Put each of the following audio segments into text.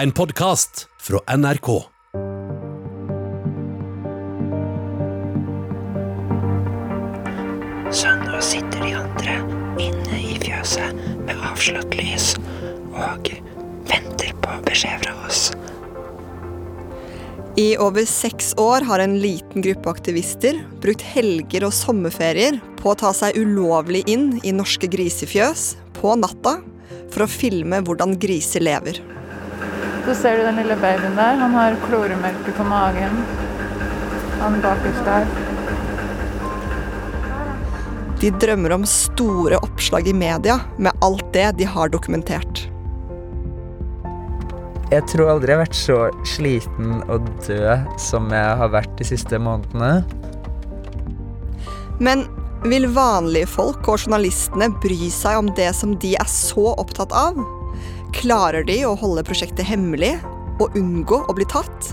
En podkast fra NRK. Så nå sitter de andre inne i fjøset med avslått lys og venter på beskjed fra oss. I over seks år har en liten gruppe aktivister brukt helger og sommerferier på å ta seg ulovlig inn i norske grisefjøs på natta for å filme hvordan griser lever. Så ser du den lille babyen der. Han har kloremelke på magen. Han bakerst der. De drømmer om store oppslag i media med alt det de har dokumentert. Jeg tror aldri jeg har vært så sliten og død som jeg har vært de siste månedene. Men vil vanlige folk og journalistene bry seg om det som de er så opptatt av? Klarer de å holde prosjektet hemmelig og unngå å bli tatt?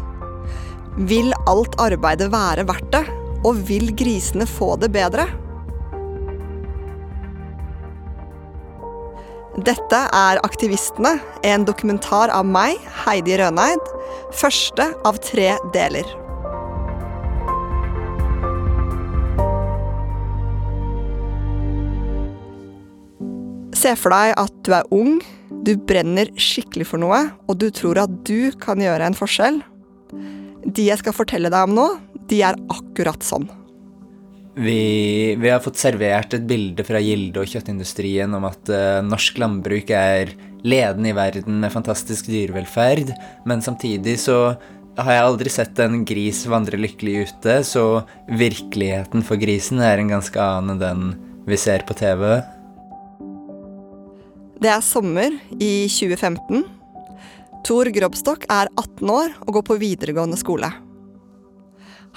Vil alt arbeidet være verdt det? Og vil grisene få det bedre? Dette er Aktivistene, en dokumentar av meg, Heidi Røneid. Første av tre deler. Se for deg at du er ung, du brenner skikkelig for noe, og du tror at du kan gjøre en forskjell. De jeg skal fortelle deg om nå, de er akkurat sånn. Vi, vi har fått servert et bilde fra Gilde og kjøttindustrien om at uh, norsk landbruk er ledende i verden med fantastisk dyrevelferd, men samtidig så har jeg aldri sett en gris vandre lykkelig ute, så virkeligheten for grisen er en ganske annen enn den vi ser på TV. Det er sommer i 2015. Tor Grobstok er 18 år og går på videregående skole.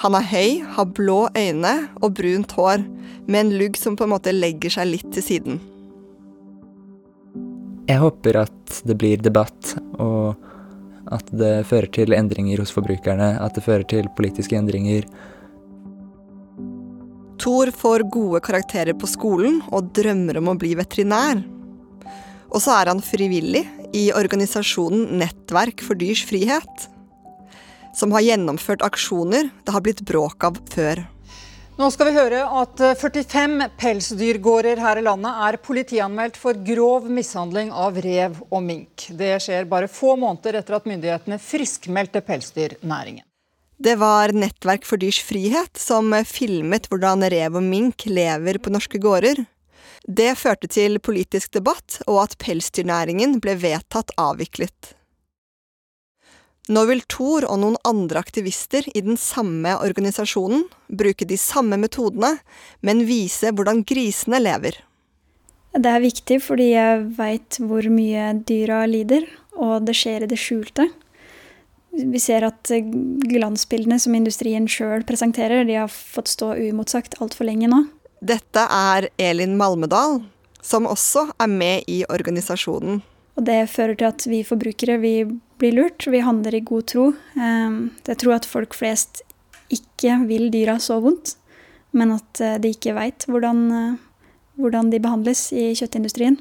Han er høy, har blå øyne og brunt hår, med en lugg som på en måte legger seg litt til siden. Jeg håper at det blir debatt, og at det fører til endringer hos forbrukerne, at det fører til politiske endringer. Tor får gode karakterer på skolen og drømmer om å bli veterinær. Og så er han frivillig i organisasjonen Nettverk for dyrs frihet som har gjennomført aksjoner det har blitt bråk av før. Nå skal vi høre at 45 pelsdyrgårder her i landet er politianmeldt for grov mishandling av rev og mink. Det skjer bare få måneder etter at myndighetene friskmeldte pelsdyrnæringen. Det var Nettverk for dyrs frihet som filmet hvordan rev og mink lever på norske gårder. Det førte til politisk debatt, og at pelsdyrnæringen ble vedtatt avviklet. Nå vil Thor og noen andre aktivister i den samme organisasjonen bruke de samme metodene, men vise hvordan grisene lever. Det er viktig fordi jeg veit hvor mye dyra lider, og det skjer i det skjulte. Vi ser at glansbildene som industrien sjøl presenterer, de har fått stå uimotsagt altfor lenge nå. Dette er Elin Malmedal, som også er med i organisasjonen. Og det fører til at vi forbrukere vi blir lurt. Vi handler i god tro. Ehm, jeg tror at folk flest ikke vil dyra så vondt, men at eh, de ikke veit hvordan, eh, hvordan de behandles i kjøttindustrien.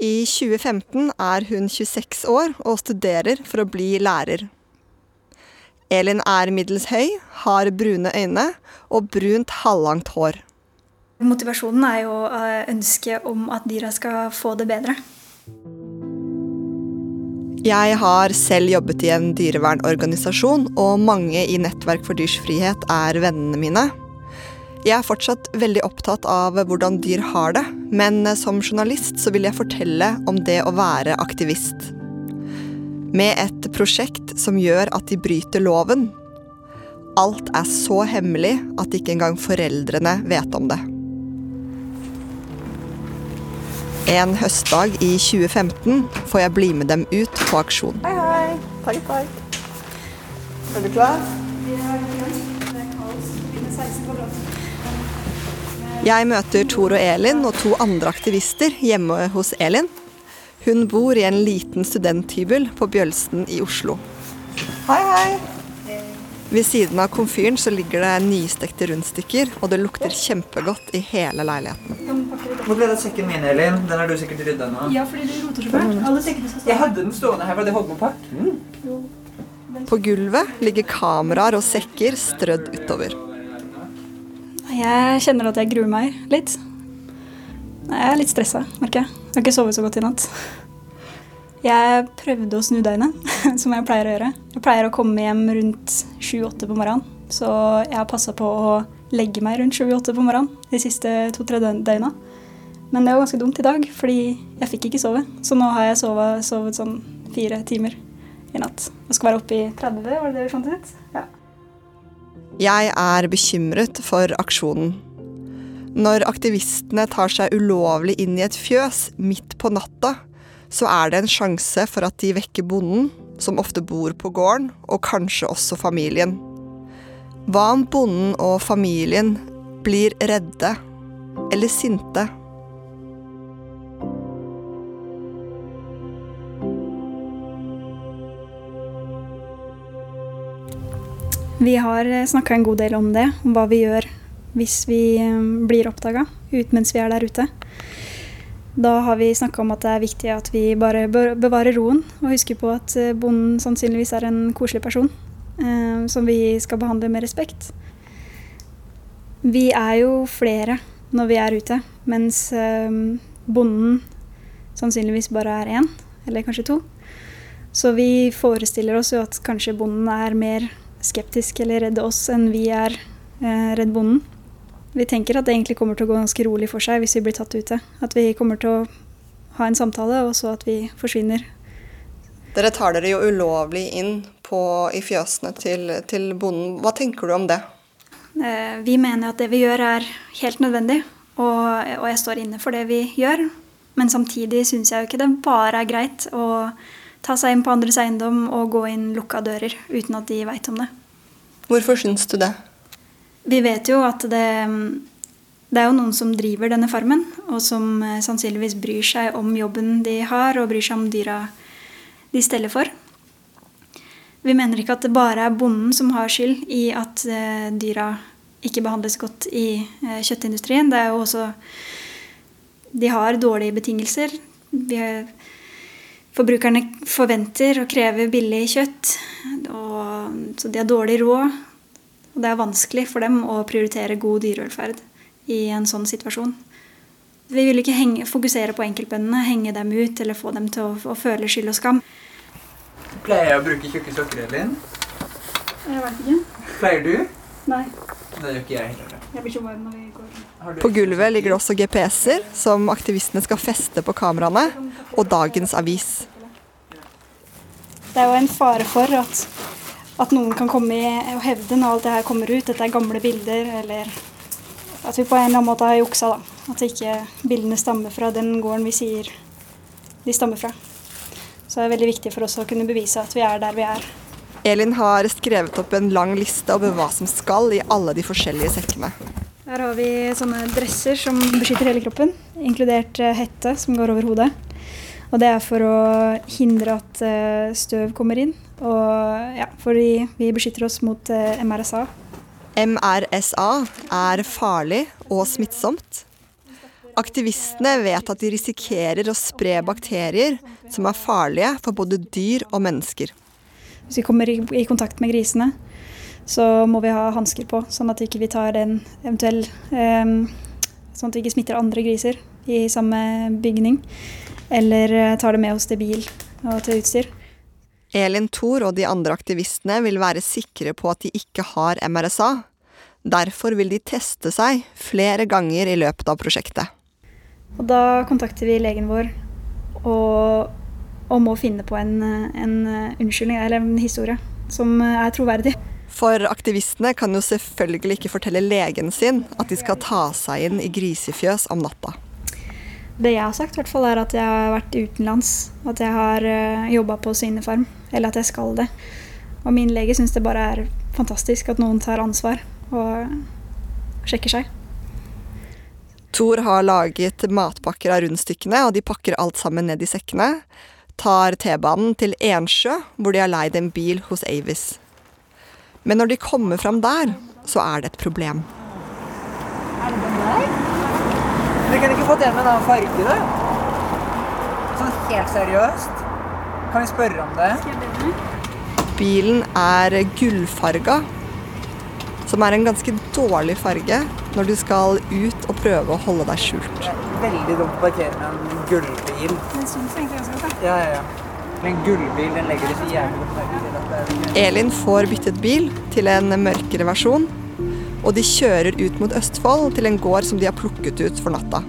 I 2015 er hun 26 år og studerer for å bli lærer. Elin er middels høy, har brune øyne og brunt halvlangt hår. Motivasjonen er jo eh, ønsket om at dyra skal få det bedre. Jeg har selv jobbet i en dyrevernorganisasjon, og mange i Nettverk for dyrs frihet er vennene mine. Jeg er fortsatt veldig opptatt av hvordan dyr har det, men som journalist så vil jeg fortelle om det å være aktivist. Med et prosjekt som gjør at de bryter loven. Alt er så hemmelig at ikke engang foreldrene vet om det. En høstdag i 2015 får jeg bli med dem ut på aksjon. Hei, hei. Takk, takk. Er du klar? Jeg møter Tor og Elin og to andre aktivister hjemme hos Elin. Hun bor i en liten studenthybel på Bjølsen i Oslo. Hei, hei. Ved siden av komfyren så ligger det nystekte rundstykker, og det lukter kjempegodt i hele leiligheten. Hvor ble det av sekken min, Elin? Den har du sikkert rydda nå. Ja, fordi du roter så fælt. Alle sekkene skal Jeg hadde den stående her. Var det holdt på å pakke? På gulvet ligger kameraer og sekker strødd utover. Jeg kjenner at jeg gruer meg litt. Jeg er litt stressa, merker jeg. Jeg har ikke sovet så godt i natt. Jeg prøvde å snu døgnet, som jeg pleier å gjøre. Jeg pleier å komme hjem rundt 7-8 på morgenen. Så jeg har passa på å legge meg rundt 7-8 på morgenen de siste to-tre døgna. Men det var ganske dumt i dag, fordi jeg fikk ikke sove. Så nå har jeg sovet, sovet sånn fire timer i natt. Og skal være oppe i 30, var det det vi fant ut? Ja. Jeg er bekymret for aksjonen. Når aktivistene tar seg ulovlig inn i et fjøs midt på natta, så er det en sjanse for at de vekker bonden, som ofte bor på gården, og kanskje også familien. Hva om bonden og familien blir redde eller sinte? Vi har snakka en god del om det, om hva vi gjør hvis vi eh, blir oppdaga mens vi er der ute. Da har vi snakka om at det er viktig at vi bare bevarer roen og husker på at eh, bonden sannsynligvis er en koselig person eh, som vi skal behandle med respekt. Vi er jo flere når vi er ute, mens eh, bonden sannsynligvis bare er én, eller kanskje to. Så vi forestiller oss jo at kanskje bonden er mer skeptisk eller redd oss enn vi er eh, redd bonden. Vi tenker at det egentlig kommer til å gå ganske rolig for seg hvis vi blir tatt ute. At vi kommer til å ha en samtale, og så at vi forsvinner. Dere tar dere jo ulovlig inn på, i fjøsene til, til bonden. Hva tenker du om det? Eh, vi mener at det vi gjør er helt nødvendig, og, og jeg står inne for det vi gjør. Men samtidig syns jeg jo ikke det bare er greit å ta seg inn på andres eiendom og gå inn lukka dører uten at de veit om det. Hvorfor syns du det? Vi vet jo at det, det er jo noen som driver denne farmen, og som eh, sannsynligvis bryr seg om jobben de har, og bryr seg om dyra de steller for. Vi mener ikke at det bare er bonden som har skyld i at eh, dyra ikke behandles godt i eh, kjøttindustrien. Det er jo også De har dårlige betingelser. Forbrukerne forventer og krever billig kjøtt, og, så de har dårlig råd. Og det er vanskelig for dem å prioritere god dyrevelferd i en sånn situasjon. Vi vil ikke henge, fokusere på enkeltbøndene, henge dem ut eller få dem til å, å føle skyld og skam. Pleier jeg å bruke tjukke sokker, Elin? Jeg vet ikke. Pleier du? Nei. Det gjør ikke jeg heller. Jeg blir så varm når vi går. På gulvet ligger det også GPS-er som aktivistene skal feste på kameraene, og dagens avis. Det er jo en fare for at, at noen kan komme i og hevde når alt det her kommer ut, dette er gamle bilder, eller at vi på en eller annen måte har juksa. da. At ikke bildene stammer fra den gården vi sier de stammer fra. Så det er veldig viktig for oss å kunne bevise at vi er der vi er. Elin har skrevet opp en lang liste over hva som skal i alle de forskjellige sekkene. Her har vi sånne dresser som beskytter hele kroppen, inkludert eh, hette som går over hodet. Og det er for å hindre at eh, støv kommer inn, og ja, fordi vi beskytter oss mot eh, MRSA. MRSA er farlig og smittsomt. Aktivistene vet at de risikerer å spre bakterier som er farlige for både dyr og mennesker. Hvis vi kommer i, i kontakt med grisene, så må vi ha hansker på, sånn at vi ikke tar en eventuell eh, Sånn at vi ikke smitter andre griser i samme bygning. Eller eh, tar det med oss til bil og til utstyr. Elin Thor og de andre aktivistene vil være sikre på at de ikke har MRSA. Derfor vil de teste seg flere ganger i løpet av prosjektet. Og da kontakter vi legen vår og, og må finne på en, en unnskyldning eller en historie som er troverdig. For aktivistene kan jo selvfølgelig ikke fortelle legen sin at de skal ta seg inn i grisefjøs om natta. Det jeg har sagt, hvert fall, er at jeg har vært utenlands. At jeg har uh, jobba på svinefarm. Eller at jeg skal det. Og min lege syns det bare er fantastisk at noen tar ansvar og sjekker seg. Thor har laget matpakker av rundstykkene, og de pakker alt sammen ned i sekkene. Tar T-banen til Ensjø, hvor de har leid en bil hos Avis. Men når de kommer fram der, så er det et problem. Er det den der? Det Vi kunne ikke fått en med en annen farge, da? Sånn helt seriøst? Kan vi spørre om det? Bilen er gullfarga, som er en ganske dårlig farge når du skal ut og prøve å holde deg skjult. Det er veldig dumt å parkere med en gullbil. Den syns egentlig ganske godt, Ja, ja, ja. Men en gullbil, den legger det så jævlig godt merke til Elin får byttet bil til en mørkere versjon, og de kjører ut mot Østfold til en gård som de har plukket ut for natta.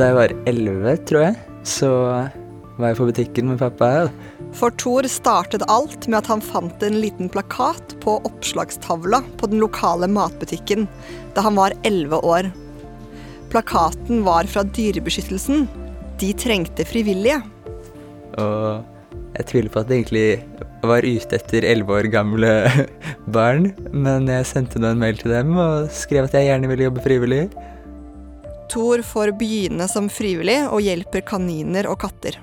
Da jeg var 11, tror jeg, så var jeg på butikken med pappa. For Thor startet alt med at han fant en liten plakat på oppslagstavla på den lokale matbutikken da han var 11 år. Plakaten var fra Dyrebeskyttelsen. De trengte frivillige. Og jeg tviler på at det egentlig var ute etter 11 år gamle barn, men jeg sendte nå en mail til dem og skrev at jeg gjerne ville jobbe frivillig. Thor får begynne som frivillig og hjelper kaniner og katter.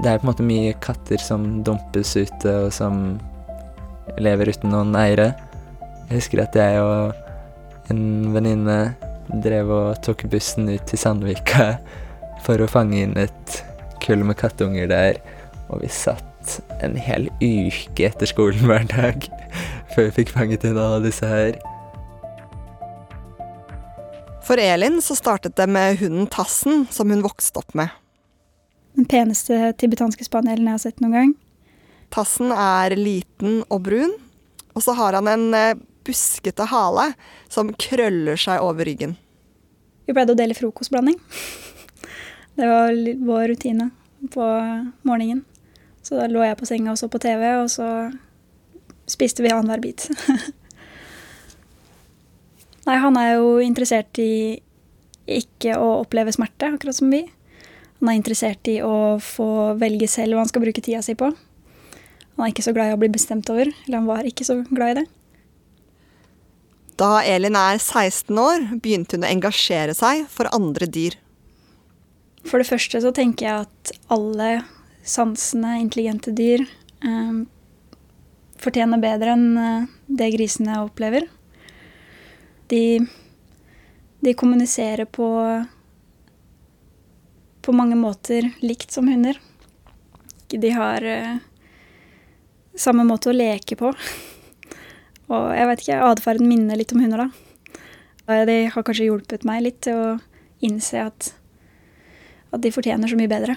Det er på en måte mye katter som dumpes ute, og som lever uten noen eiere. Jeg husker at jeg og en venninne drev og tok bussen ut til Sandvika for å fange inn et kull med kattunger der, og vi satt en hel uke etter skolen hver dag før vi fikk fanget inn alle disse her. For Elin så startet det med hunden Tassen, som hun vokste opp med. Den peneste tibetanske spanielen jeg har sett noen gang. Tassen er liten og brun, og så har han en eh, buskete hale som krøller seg over ryggen. Vi pleide å dele frokostblanding. Det var vår rutine på morgenen. Så da lå jeg på senga og så på TV, og så spiste vi annenhver bit. Nei, han er jo interessert i ikke å oppleve smerte, akkurat som vi. Han er interessert i å få velge selv hva han skal bruke tida si på. Han er ikke så glad i å bli bestemt over, eller han var ikke så glad i det. Da Elin er 16 år, begynte hun å engasjere seg for andre dyr. For det første så tenker jeg at alle sansende, intelligente dyr eh, fortjener bedre enn eh, det grisene opplever. De, de kommuniserer på, på mange måter likt som hunder. De har eh, samme måte å leke på. Og jeg vet ikke, atferden minner litt om hunder, da. de har kanskje hjulpet meg litt til å innse at at de fortjener så mye bedre.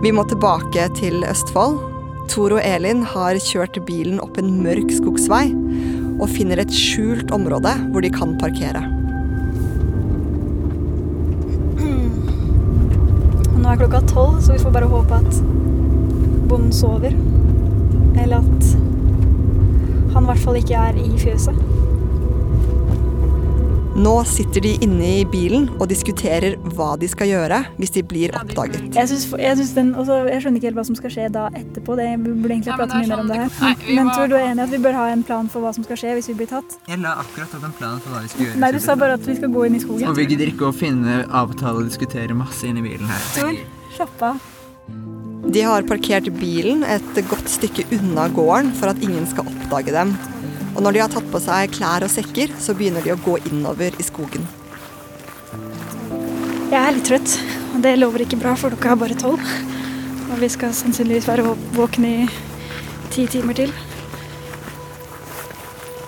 Vi må tilbake til Østfold. Tor og Elin har kjørt bilen opp en mørk skogsvei og finner et skjult område hvor de kan parkere. Nå er klokka tolv, så vi får bare håpe at bonden sover. Eller at han i hvert fall ikke er i fjøset. Nå sitter de inne i bilen og diskuterer hva de skal gjøre hvis de blir oppdaget. Jeg, synes, jeg, synes den, også, jeg skjønner ikke helt hva som skal skje da etterpå. Det, vi burde egentlig prate mye mer om det her. Men tror du er enig at vi bør ha en plan for hva som skal skje hvis vi blir tatt? Jeg la akkurat opp en plan for hva vi skal gjøre. Nei, du sa bare at vi skal gå inn i skogen. Og vi gidder ikke å finne, avtale og diskutere masse inni bilen her. Tor, slapp av. De har parkert bilen et godt stykke unna gården for at ingen skal oppdage dem. Og når de har tatt på seg klær og sekker, så begynner de å gå innover i skogen. Jeg er litt trøtt, og det lover ikke bra, for klokka er bare tolv. Og vi skal sannsynligvis være våkne i ti timer til.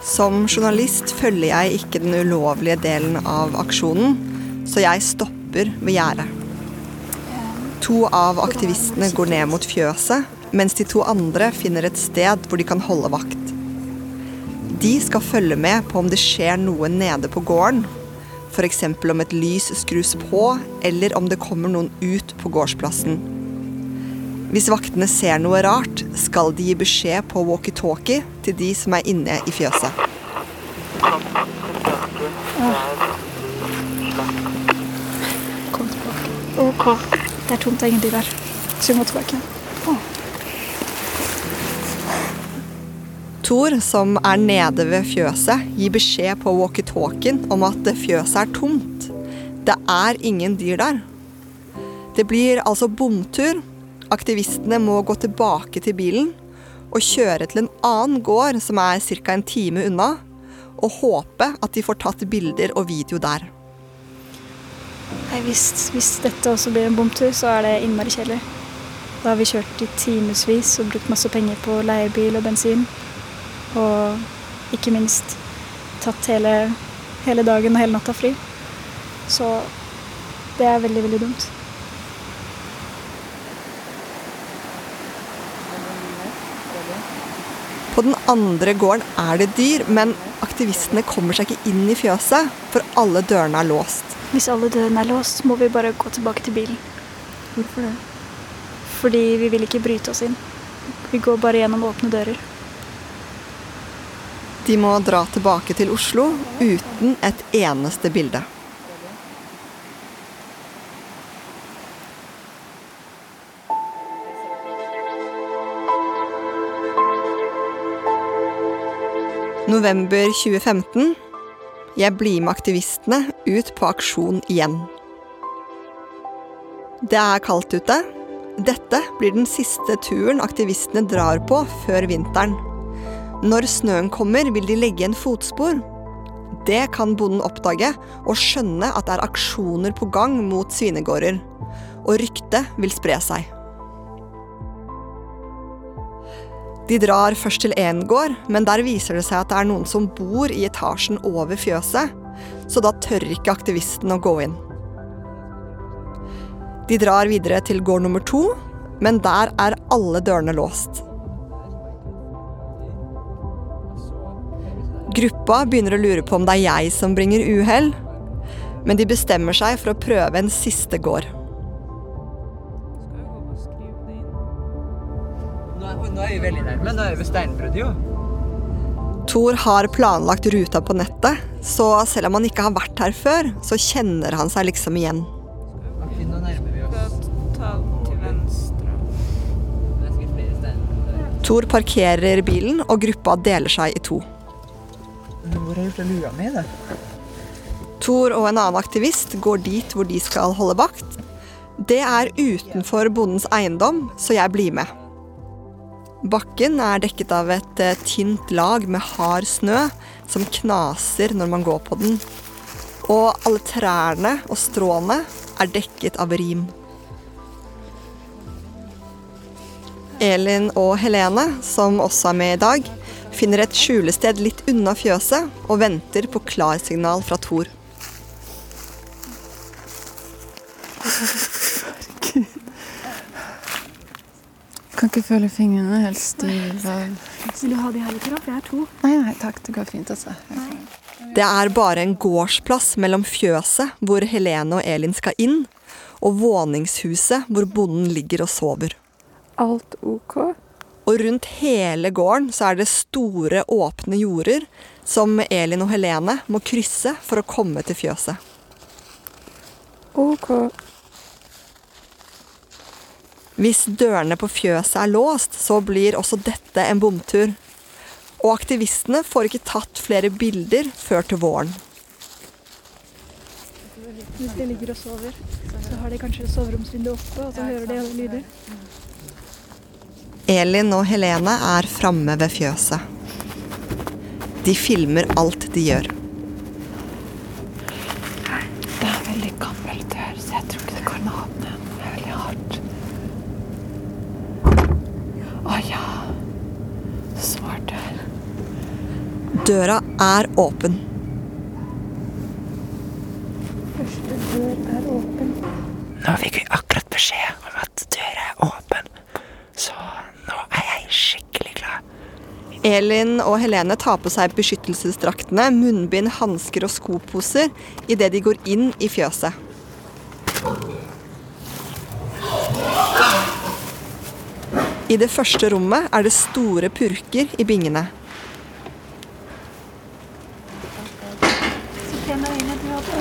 Som journalist følger jeg ikke den ulovlige delen av aksjonen, så jeg stopper ved gjerdet. To av aktivistene går ned mot fjøset, mens de to andre finner et sted hvor de kan holde vakt. De skal følge med på om det skjer noe nede på gården. F.eks. om et lys skrus på, eller om det kommer noen ut på gårdsplassen. Hvis vaktene ser noe rart, skal de gi beskjed på walkietalkie til de som er inne i fjøset. Kom tilbake. Det er tomt, egentlig er her. Så vi må tilbake. Thor, som er nede ved fjøset, gir beskjed på walkietalkien om at fjøset er tomt. Det er ingen dyr der. Det blir altså bomtur. Aktivistene må gå tilbake til bilen og kjøre til en annen gård som er ca. en time unna, og håpe at de får tatt bilder og video der. Hvis, hvis dette også blir en bomtur, så er det innmari kjedelig. Da har vi kjørt i timevis og brukt masse penger på leiebil og bensin. Og ikke minst tatt hele, hele dagen og hele natta fri. Så det er veldig, veldig dumt. På den andre gården er det dyr, men aktivistene kommer seg ikke inn i fjøset, for alle dørene er låst. Hvis alle dørene er låst, må vi bare gå tilbake til bilen. Hvorfor det? Fordi vi vil ikke bryte oss inn. Vi går bare gjennom åpne dører. De må dra tilbake til Oslo uten et eneste bilde. November 2015. Jeg blir med aktivistene ut på aksjon igjen. Det er kaldt ute. Dette blir den siste turen aktivistene drar på før vinteren. Når snøen kommer, vil de legge en fotspor. Det kan bonden oppdage og skjønne at det er aksjoner på gang mot svinegårder. Og ryktet vil spre seg. De drar først til én gård, men der viser det seg at det er noen som bor i etasjen over fjøset, så da tør ikke aktivisten å gå inn. De drar videre til gård nummer to, men der er alle dørene låst. Gruppa begynner å lure på om det er jeg som bringer uhell, men de bestemmer seg for å prøve en siste gård. Nå er vi veldig nærme. Nå er vi ved steinbruddet, jo. Thor har planlagt ruta på nettet, så selv om han ikke har vært her før, så kjenner han seg liksom igjen. Nå nærmer vi oss. Ta til venstre. Det sikkert flere steinbrudd der. Tor parkerer bilen, og gruppa deler seg i to. Hvor har jeg gjort lua mi, da? Tor og en annen aktivist går dit hvor de skal holde vakt. Det er utenfor bondens eiendom, så jeg blir med. Bakken er dekket av et eh, tynt lag med hard snø som knaser når man går på den. Og alle trærne og stråene er dekket av rim. Elin og Helene, som også er med i dag, finner et skjulested litt unna fjøset og venter på klarsignal fra Thor. Kan ikke føle fingrene helt stive. Vil du ha de her litt, for jeg er to? Nei, nei takk. Det går fint, altså. Det er bare en gårdsplass mellom fjøset hvor Helene og Elin skal inn, og våningshuset hvor bonden ligger og sover. Alt ok? Og rundt hele gården så er det store, åpne jorder som Elin og Helene må krysse for å komme til fjøset. Ok. Hvis dørene på fjøset er låst, så blir også dette en bomtur. Og aktivistene får ikke tatt flere bilder før til våren. Hvis de ligger og sover, så har de kanskje soveromsvinduet oppe, og så hører de alle lyder. Elin og Helene er framme ved fjøset. De filmer alt de gjør. Det er en veldig gammel dør, så jeg tror ikke det går an å åpne den veldig hardt. Å ja. Smart dør. Døra er åpen. Første dør er åpen. Nå fikk vi akkurat beskjed om at døra er åpen, så nå er jeg skikkelig glad. Elin og Helene tar på seg beskyttelsesdraktene, munnbind, hansker og skoposer idet de går inn i fjøset. I det første rommet er det store purker i bingene.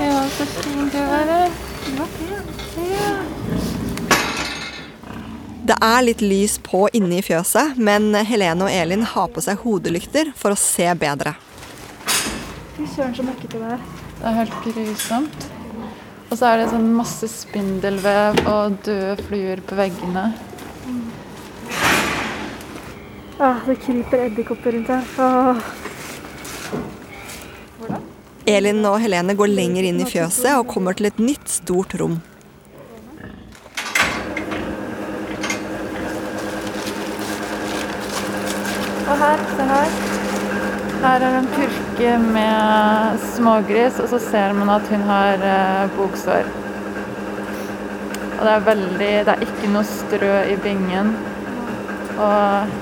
Ja, så fint det var. Det er litt lys på inne i fjøset, men Helene og Elin har på seg hodelykter for å se bedre. Fy søren, så møkkete det er. Det er helt grusomt. Og så er det sånn masse spindelvev og døde fluer på veggene. Ah, det kryper edderkopper rundt her. Ah. Elin og Helene går lenger inn i fjøset og kommer til et nytt, stort rom. Og her, se her. Her er en purke med smågris, og så ser man at hun har eh, boksår. Og det er veldig Det er ikke noe strø i bingen. Og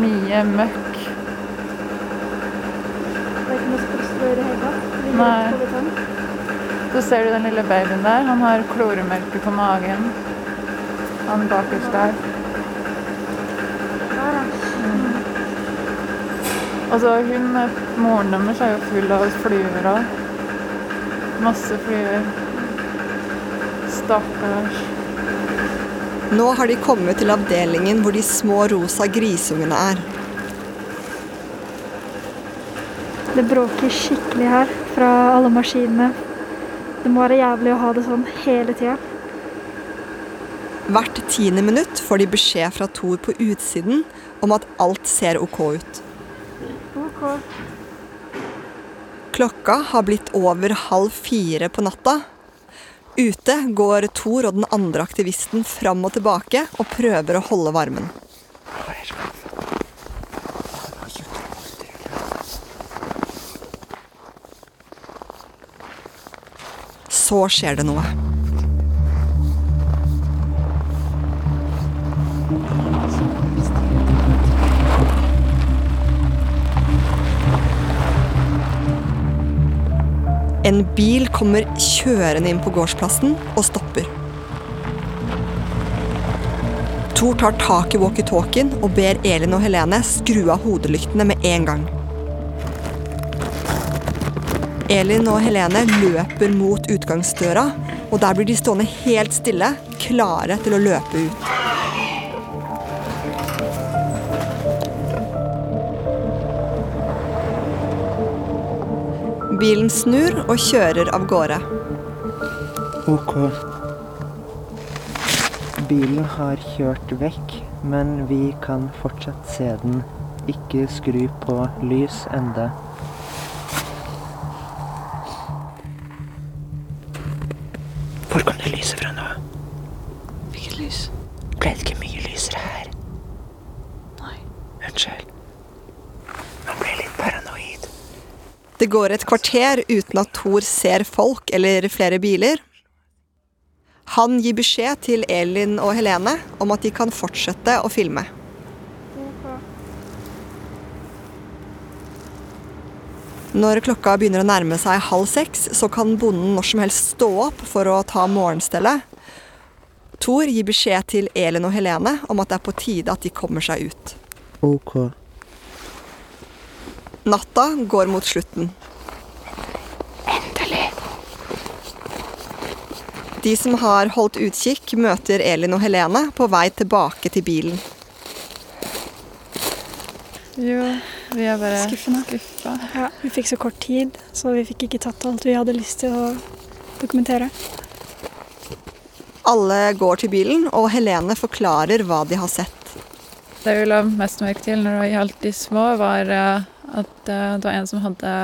mye møkk. Det er ikke noe strø i det hele tatt. Nei. Så ser du den lille babyen der. Han har kloremelke på magen. Han bakerst der. Der, ja. Og så hun, eh, moren deres er jo full av fluer òg. Masse fluer. Stakkars. Nå har de kommet til avdelingen hvor de små rosa grisungene er. Det bråker skikkelig her fra alle maskinene. Det må være jævlig å ha det sånn hele tida. Hvert tiende minutt får de beskjed fra Thor på utsiden om at alt ser ok ut. Ok. Klokka har blitt over halv fire på natta. Ute går Thor og den andre aktivisten fram og tilbake og prøver å holde varmen. Så skjer det noe. En bil kommer kjørende inn på gårdsplassen og stopper. Thor tar tak i walkietalkien og ber Elin og Helene skru av hodelyktene med en gang. Elin og Helene løper mot utgangsdøra, og der blir de stående helt stille, klare til å løpe ut. Bilen snur og kjører av gårde. Ok. Bilen har kjørt vekk, men vi kan fortsatt se den. Ikke skru på lys enda. Går et kvarter uten at Thor ser folk eller flere biler. Han gir beskjed til Elin og Helene om at de kan fortsette å filme. Når klokka begynner å nærme seg halv seks, så kan bonden når som helst stå opp for å ta morgenstellet. Thor gir beskjed til Elin og Helene om at det er på tide at de kommer seg ut. Ok. Natta går mot slutten. De som har holdt utkikk, møter Elin og Helene på vei tilbake til bilen. Jo, vi er bare Skuffende. skuffa. Ja, vi fikk så kort tid, så vi fikk ikke tatt alt vi hadde lyst til å dokumentere. Alle går til bilen, og Helene forklarer hva de har sett. Det vi la mest merke til når vi gjaldt de små, var eh, at eh, det var en som hadde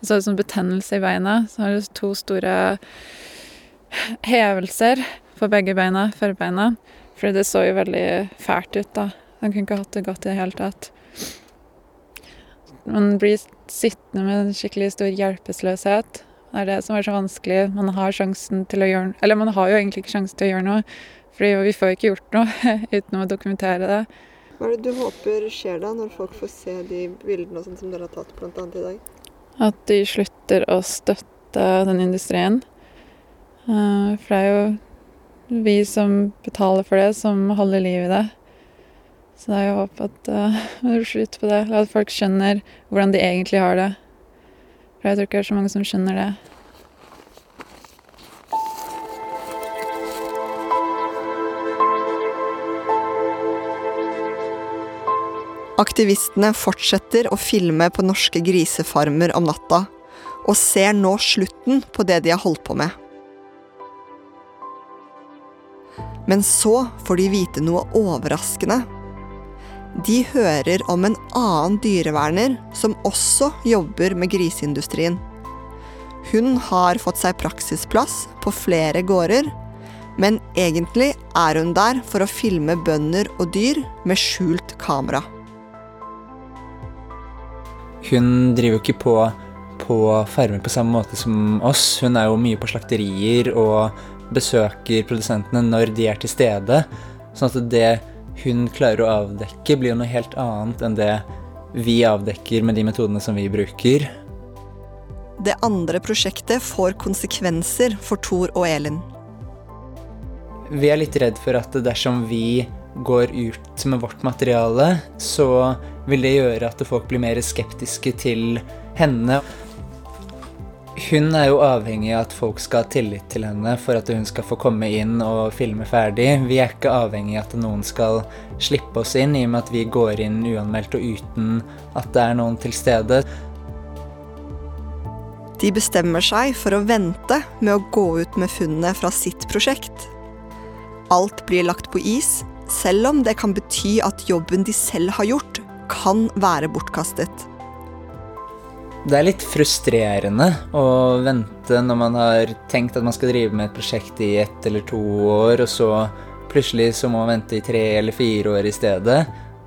Det så ut som betennelse i beina. Så hadde det to store hevelser på begge beina, forbeina. Fordi det så jo veldig fælt ut, da. Han kunne ikke hatt det godt i det hele tatt. Man blir sittende med en skikkelig stor hjelpeløshet. Det er det som er så vanskelig. Man har sjansen til å gjøre Eller man har jo egentlig ikke sjansen til å gjøre noe, fordi vi får ikke gjort noe uten å dokumentere det. Hva er det du håper skjer da, når folk får se de bildene og sånt som dere har tatt annet i dag? At de slutter å støtte den industrien. Eh, For det er jo vi som betaler for det, som holder liv i det. Så det er jo håp at eh, det blir slutt på det. Eller at folk skjønner hvordan de egentlig har det. For jeg tror ikke det er så mange som skjønner det. Aktivistene fortsetter å filme på norske grisefarmer om natta, og ser nå slutten på det de har holdt på med. Men så får de vite noe overraskende. De hører om en annen dyreverner som også jobber med griseindustrien. Hun har fått seg praksisplass på flere gårder, men egentlig er hun der for å filme bønder og dyr med skjult kamera. Hun driver jo ikke på, på farmer på samme måte som oss. Hun er jo mye på slakterier og besøker produsentene når de er til stede. Sånn at det hun klarer å avdekke, blir jo noe helt annet enn det vi avdekker med de metodene som vi bruker. Det andre prosjektet får konsekvenser for Thor og Elin. Vi er litt redd for at dersom vi går ut med vårt materiale, så vil det gjøre at folk blir mer skeptiske til henne. Hun er jo avhengig av at folk skal ha tillit til henne for at hun skal få komme inn og filme ferdig. Vi er ikke avhengig av at noen skal slippe oss inn, i og med at vi går inn uanmeldt og uten at det er noen til stede. De bestemmer seg for å vente med å gå ut med funnene fra sitt prosjekt. Alt blir lagt på is, selv om det kan bety at jobben de selv har gjort, kan være bortkastet. Det er litt frustrerende å vente når man har tenkt at man skal drive med et prosjekt i ett eller to år, og så plutselig så må man vente i tre eller fire år i stedet.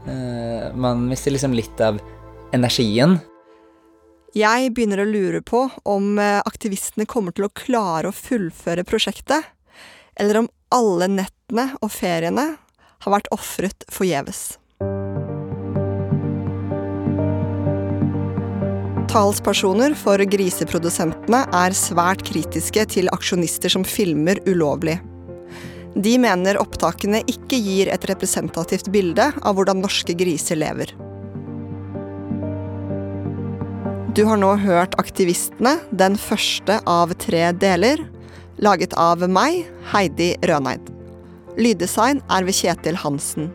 Eh, man mister liksom litt av energien. Jeg begynner å lure på om eh, aktivistene kommer til å klare å fullføre prosjektet, eller om alle nettene og feriene har vært ofret forgjeves. Talspersoner for griseprodusentene er svært kritiske til aksjonister som filmer ulovlig. De mener opptakene ikke gir et representativt bilde av hvordan norske griser lever. Du har nå hørt Aktivistene, den første av tre deler, laget av meg, Heidi Røneid. Lyddesign er ved Kjetil Hansen.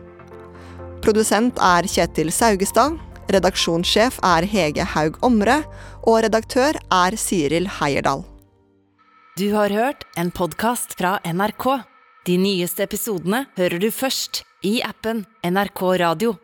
Produsent er Kjetil Saugestad. Redaksjonssjef er Hege Haug Omre, og redaktør er Siril Heierdal. Du har hørt en podkast fra NRK. De nyeste episodene hører du først i appen NRK Radio.